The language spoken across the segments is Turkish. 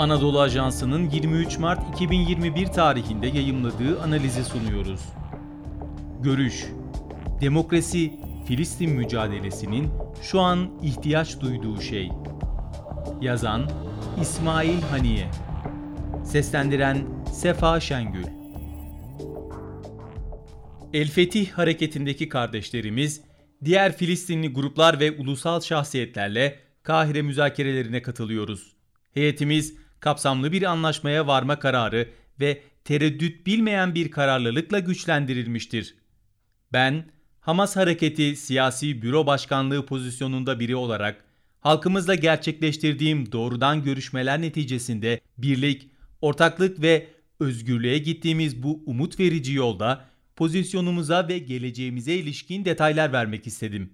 Anadolu Ajansı'nın 23 Mart 2021 tarihinde yayımladığı analizi sunuyoruz. Görüş Demokrasi, Filistin mücadelesinin şu an ihtiyaç duyduğu şey. Yazan İsmail Haniye Seslendiren Sefa Şengül El Fetih hareketindeki kardeşlerimiz, diğer Filistinli gruplar ve ulusal şahsiyetlerle Kahire müzakerelerine katılıyoruz. Heyetimiz kapsamlı bir anlaşmaya varma kararı ve tereddüt bilmeyen bir kararlılıkla güçlendirilmiştir. Ben, Hamas Hareketi Siyasi Büro Başkanlığı pozisyonunda biri olarak halkımızla gerçekleştirdiğim doğrudan görüşmeler neticesinde birlik, ortaklık ve özgürlüğe gittiğimiz bu umut verici yolda pozisyonumuza ve geleceğimize ilişkin detaylar vermek istedim.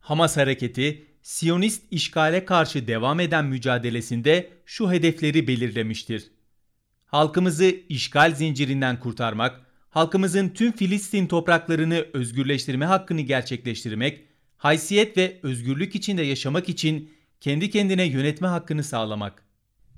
Hamas hareketi Siyonist işgale karşı devam eden mücadelesinde şu hedefleri belirlemiştir. Halkımızı işgal zincirinden kurtarmak, halkımızın tüm Filistin topraklarını özgürleştirme hakkını gerçekleştirmek, haysiyet ve özgürlük içinde yaşamak için kendi kendine yönetme hakkını sağlamak.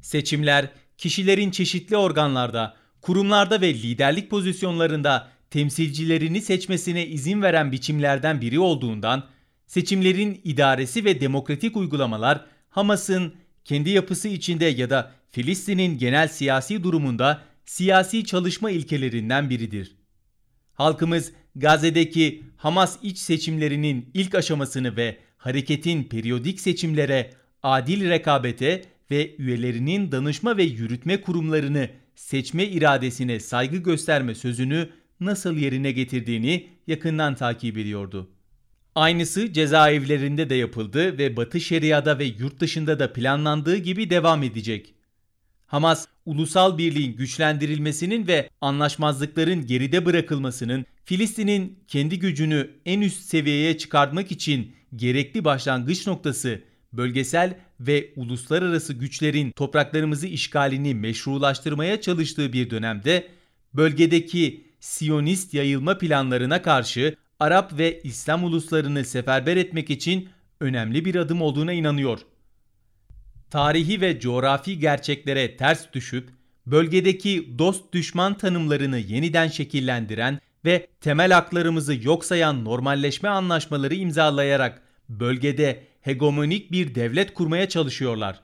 Seçimler, kişilerin çeşitli organlarda, kurumlarda ve liderlik pozisyonlarında temsilcilerini seçmesine izin veren biçimlerden biri olduğundan, seçimlerin idaresi ve demokratik uygulamalar Hamas'ın kendi yapısı içinde ya da Filistin'in genel siyasi durumunda siyasi çalışma ilkelerinden biridir. Halkımız Gazze'deki Hamas iç seçimlerinin ilk aşamasını ve hareketin periyodik seçimlere, adil rekabete ve üyelerinin danışma ve yürütme kurumlarını seçme iradesine saygı gösterme sözünü nasıl yerine getirdiğini yakından takip ediyordu. Aynısı cezaevlerinde de yapıldı ve Batı Şeria'da ve yurt dışında da planlandığı gibi devam edecek. Hamas, ulusal birliğin güçlendirilmesinin ve anlaşmazlıkların geride bırakılmasının Filistin'in kendi gücünü en üst seviyeye çıkartmak için gerekli başlangıç noktası, bölgesel ve uluslararası güçlerin topraklarımızı işgalini meşrulaştırmaya çalıştığı bir dönemde bölgedeki Siyonist yayılma planlarına karşı Arap ve İslam uluslarını seferber etmek için önemli bir adım olduğuna inanıyor. Tarihi ve coğrafi gerçeklere ters düşüp bölgedeki dost düşman tanımlarını yeniden şekillendiren ve temel haklarımızı yok sayan normalleşme anlaşmaları imzalayarak bölgede hegemonik bir devlet kurmaya çalışıyorlar.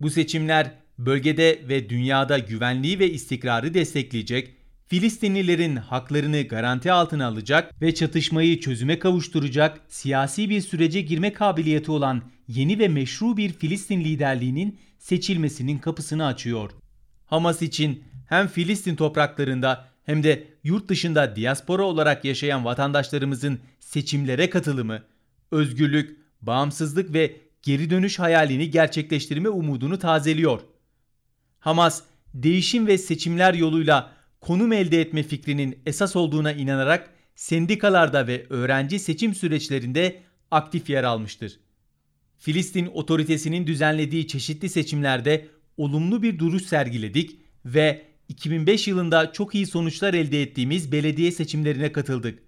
Bu seçimler bölgede ve dünyada güvenliği ve istikrarı destekleyecek Filistinlilerin haklarını garanti altına alacak ve çatışmayı çözüme kavuşturacak siyasi bir sürece girme kabiliyeti olan yeni ve meşru bir Filistin liderliğinin seçilmesinin kapısını açıyor. Hamas için hem Filistin topraklarında hem de yurt dışında diaspora olarak yaşayan vatandaşlarımızın seçimlere katılımı, özgürlük, bağımsızlık ve geri dönüş hayalini gerçekleştirme umudunu tazeliyor. Hamas, değişim ve seçimler yoluyla konum elde etme fikrinin esas olduğuna inanarak sendikalarda ve öğrenci seçim süreçlerinde aktif yer almıştır. Filistin otoritesinin düzenlediği çeşitli seçimlerde olumlu bir duruş sergiledik ve 2005 yılında çok iyi sonuçlar elde ettiğimiz belediye seçimlerine katıldık.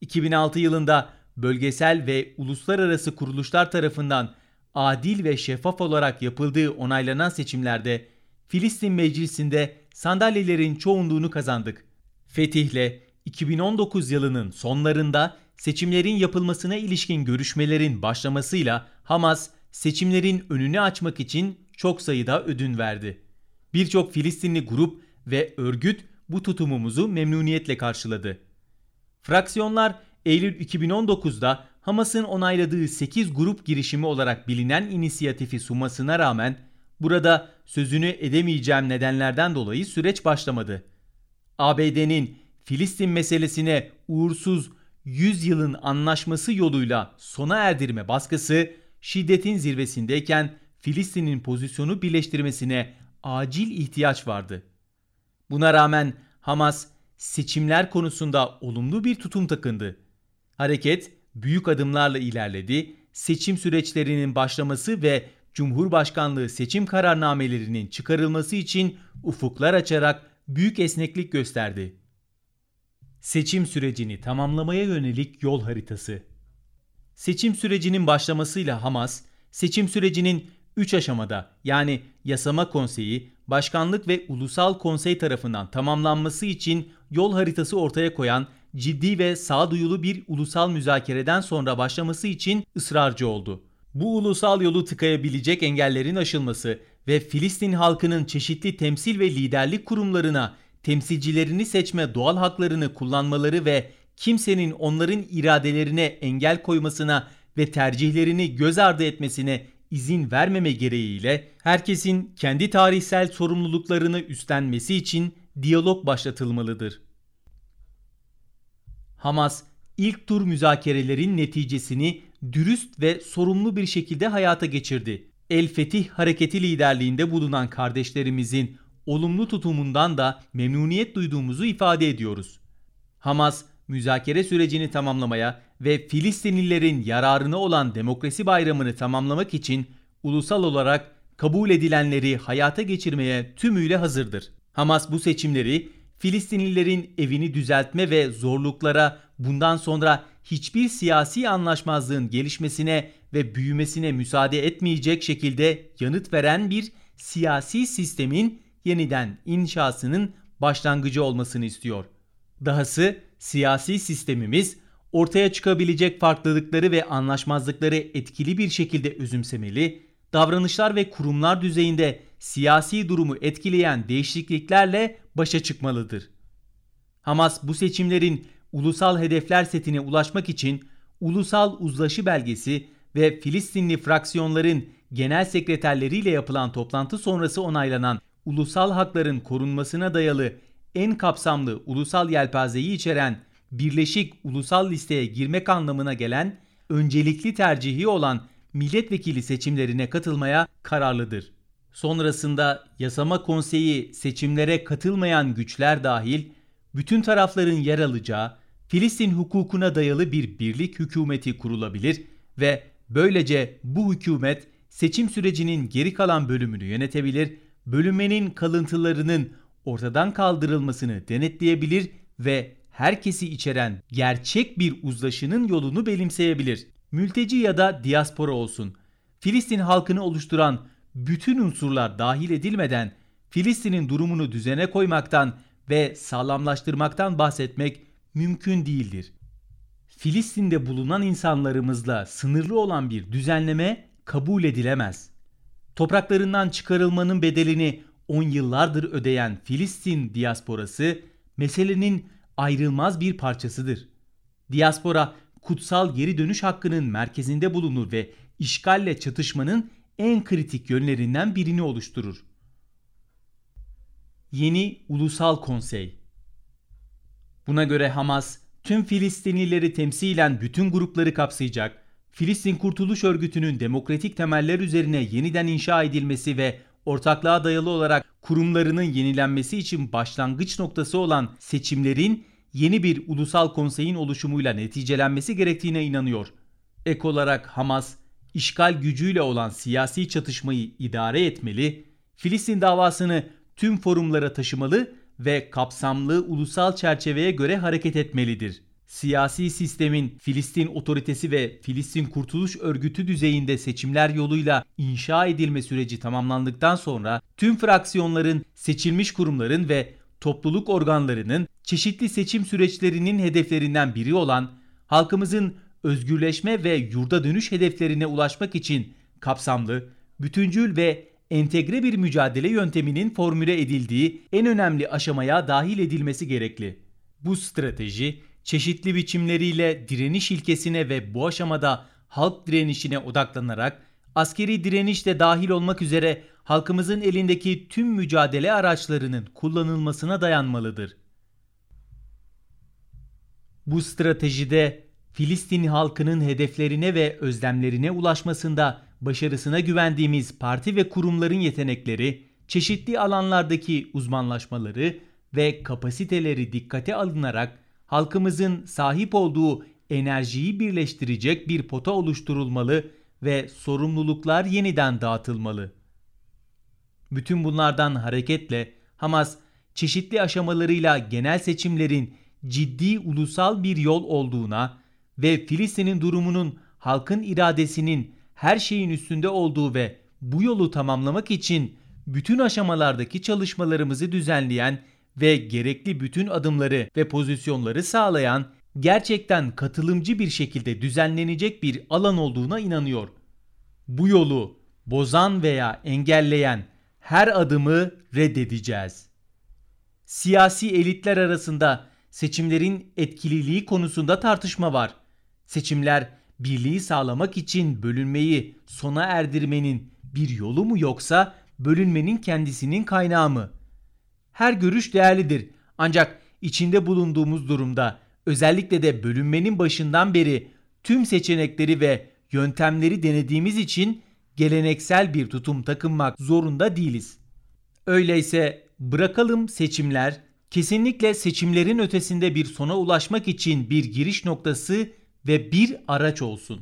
2006 yılında bölgesel ve uluslararası kuruluşlar tarafından adil ve şeffaf olarak yapıldığı onaylanan seçimlerde Filistin Meclisi'nde sandalyelerin çoğunluğunu kazandık. Fetihle 2019 yılının sonlarında seçimlerin yapılmasına ilişkin görüşmelerin başlamasıyla Hamas seçimlerin önünü açmak için çok sayıda ödün verdi. Birçok Filistinli grup ve örgüt bu tutumumuzu memnuniyetle karşıladı. Fraksiyonlar Eylül 2019'da Hamas'ın onayladığı 8 grup girişimi olarak bilinen inisiyatifi sunmasına rağmen Burada sözünü edemeyeceğim nedenlerden dolayı süreç başlamadı. ABD'nin Filistin meselesine uğursuz 100 yılın anlaşması yoluyla sona erdirme baskısı şiddetin zirvesindeyken Filistin'in pozisyonu birleştirmesine acil ihtiyaç vardı. Buna rağmen Hamas seçimler konusunda olumlu bir tutum takındı. Hareket büyük adımlarla ilerledi, seçim süreçlerinin başlaması ve Cumhurbaşkanlığı seçim kararnamelerinin çıkarılması için ufuklar açarak büyük esneklik gösterdi. Seçim sürecini tamamlamaya yönelik yol haritası. Seçim sürecinin başlamasıyla Hamas, seçim sürecinin 3 aşamada yani yasama konseyi, başkanlık ve ulusal konsey tarafından tamamlanması için yol haritası ortaya koyan ciddi ve sağduyulu bir ulusal müzakereden sonra başlaması için ısrarcı oldu. Bu ulusal yolu tıkayabilecek engellerin aşılması ve Filistin halkının çeşitli temsil ve liderlik kurumlarına temsilcilerini seçme doğal haklarını kullanmaları ve kimsenin onların iradelerine engel koymasına ve tercihlerini göz ardı etmesine izin vermeme gereğiyle herkesin kendi tarihsel sorumluluklarını üstlenmesi için diyalog başlatılmalıdır. Hamas ilk tur müzakerelerin neticesini dürüst ve sorumlu bir şekilde hayata geçirdi. El Fetih hareketi liderliğinde bulunan kardeşlerimizin olumlu tutumundan da memnuniyet duyduğumuzu ifade ediyoruz. Hamas müzakere sürecini tamamlamaya ve Filistinlilerin yararına olan demokrasi bayramını tamamlamak için ulusal olarak kabul edilenleri hayata geçirmeye tümüyle hazırdır. Hamas bu seçimleri Filistinlilerin evini düzeltme ve zorluklara bundan sonra hiçbir siyasi anlaşmazlığın gelişmesine ve büyümesine müsaade etmeyecek şekilde yanıt veren bir siyasi sistemin yeniden inşasının başlangıcı olmasını istiyor. Dahası siyasi sistemimiz ortaya çıkabilecek farklılıkları ve anlaşmazlıkları etkili bir şekilde özümsemeli, davranışlar ve kurumlar düzeyinde siyasi durumu etkileyen değişikliklerle başa çıkmalıdır. Hamas bu seçimlerin ulusal hedefler setine ulaşmak için ulusal uzlaşı belgesi ve Filistinli fraksiyonların genel sekreterleriyle yapılan toplantı sonrası onaylanan ulusal hakların korunmasına dayalı en kapsamlı ulusal yelpazeyi içeren birleşik ulusal listeye girmek anlamına gelen öncelikli tercihi olan milletvekili seçimlerine katılmaya kararlıdır. Sonrasında yasama konseyi seçimlere katılmayan güçler dahil bütün tarafların yer alacağı Filistin hukukuna dayalı bir birlik hükümeti kurulabilir ve böylece bu hükümet seçim sürecinin geri kalan bölümünü yönetebilir, bölünmenin kalıntılarının ortadan kaldırılmasını denetleyebilir ve herkesi içeren gerçek bir uzlaşının yolunu benimseyebilir. Mülteci ya da diaspora olsun. Filistin halkını oluşturan bütün unsurlar dahil edilmeden Filistin'in durumunu düzene koymaktan ve sağlamlaştırmaktan bahsetmek mümkün değildir. Filistin'de bulunan insanlarımızla sınırlı olan bir düzenleme kabul edilemez. Topraklarından çıkarılmanın bedelini 10 yıllardır ödeyen Filistin diasporası meselenin ayrılmaz bir parçasıdır. Diaspora kutsal geri dönüş hakkının merkezinde bulunur ve işgalle çatışmanın en kritik yönlerinden birini oluşturur. Yeni Ulusal Konsey Buna göre Hamas, tüm Filistinlileri temsilen bütün grupları kapsayacak, Filistin Kurtuluş Örgütü'nün demokratik temeller üzerine yeniden inşa edilmesi ve ortaklığa dayalı olarak kurumlarının yenilenmesi için başlangıç noktası olan seçimlerin yeni bir ulusal konseyin oluşumuyla neticelenmesi gerektiğine inanıyor. Ek olarak Hamas, işgal gücüyle olan siyasi çatışmayı idare etmeli, Filistin davasını tüm forumlara taşımalı ve kapsamlı ulusal çerçeveye göre hareket etmelidir. Siyasi sistemin Filistin otoritesi ve Filistin Kurtuluş Örgütü düzeyinde seçimler yoluyla inşa edilme süreci tamamlandıktan sonra tüm fraksiyonların, seçilmiş kurumların ve topluluk organlarının çeşitli seçim süreçlerinin hedeflerinden biri olan halkımızın özgürleşme ve yurda dönüş hedeflerine ulaşmak için kapsamlı, bütüncül ve entegre bir mücadele yönteminin formüle edildiği en önemli aşamaya dahil edilmesi gerekli. Bu strateji çeşitli biçimleriyle direniş ilkesine ve bu aşamada halk direnişine odaklanarak askeri direniş de dahil olmak üzere halkımızın elindeki tüm mücadele araçlarının kullanılmasına dayanmalıdır. Bu stratejide Filistin halkının hedeflerine ve özlemlerine ulaşmasında başarısına güvendiğimiz parti ve kurumların yetenekleri, çeşitli alanlardaki uzmanlaşmaları ve kapasiteleri dikkate alınarak halkımızın sahip olduğu enerjiyi birleştirecek bir pota oluşturulmalı ve sorumluluklar yeniden dağıtılmalı. Bütün bunlardan hareketle Hamas çeşitli aşamalarıyla genel seçimlerin ciddi ulusal bir yol olduğuna ve Filistin'in durumunun halkın iradesinin her şeyin üstünde olduğu ve bu yolu tamamlamak için bütün aşamalardaki çalışmalarımızı düzenleyen ve gerekli bütün adımları ve pozisyonları sağlayan gerçekten katılımcı bir şekilde düzenlenecek bir alan olduğuna inanıyor. Bu yolu bozan veya engelleyen her adımı reddedeceğiz. Siyasi elitler arasında seçimlerin etkililiği konusunda tartışma var. Seçimler birliği sağlamak için bölünmeyi sona erdirmenin bir yolu mu yoksa bölünmenin kendisinin kaynağı mı? Her görüş değerlidir. Ancak içinde bulunduğumuz durumda özellikle de bölünmenin başından beri tüm seçenekleri ve yöntemleri denediğimiz için geleneksel bir tutum takınmak zorunda değiliz. Öyleyse bırakalım seçimler kesinlikle seçimlerin ötesinde bir sona ulaşmak için bir giriş noktası ve bir araç olsun.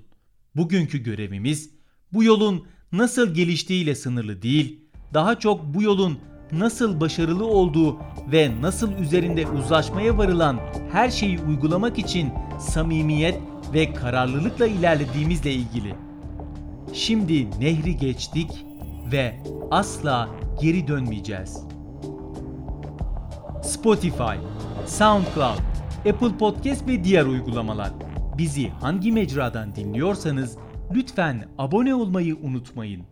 Bugünkü görevimiz bu yolun nasıl geliştiğiyle sınırlı değil, daha çok bu yolun nasıl başarılı olduğu ve nasıl üzerinde uzlaşmaya varılan her şeyi uygulamak için samimiyet ve kararlılıkla ilerlediğimizle ilgili. Şimdi nehri geçtik ve asla geri dönmeyeceğiz. Spotify, SoundCloud, Apple Podcast ve diğer uygulamalar. Bizi hangi mecradan dinliyorsanız lütfen abone olmayı unutmayın.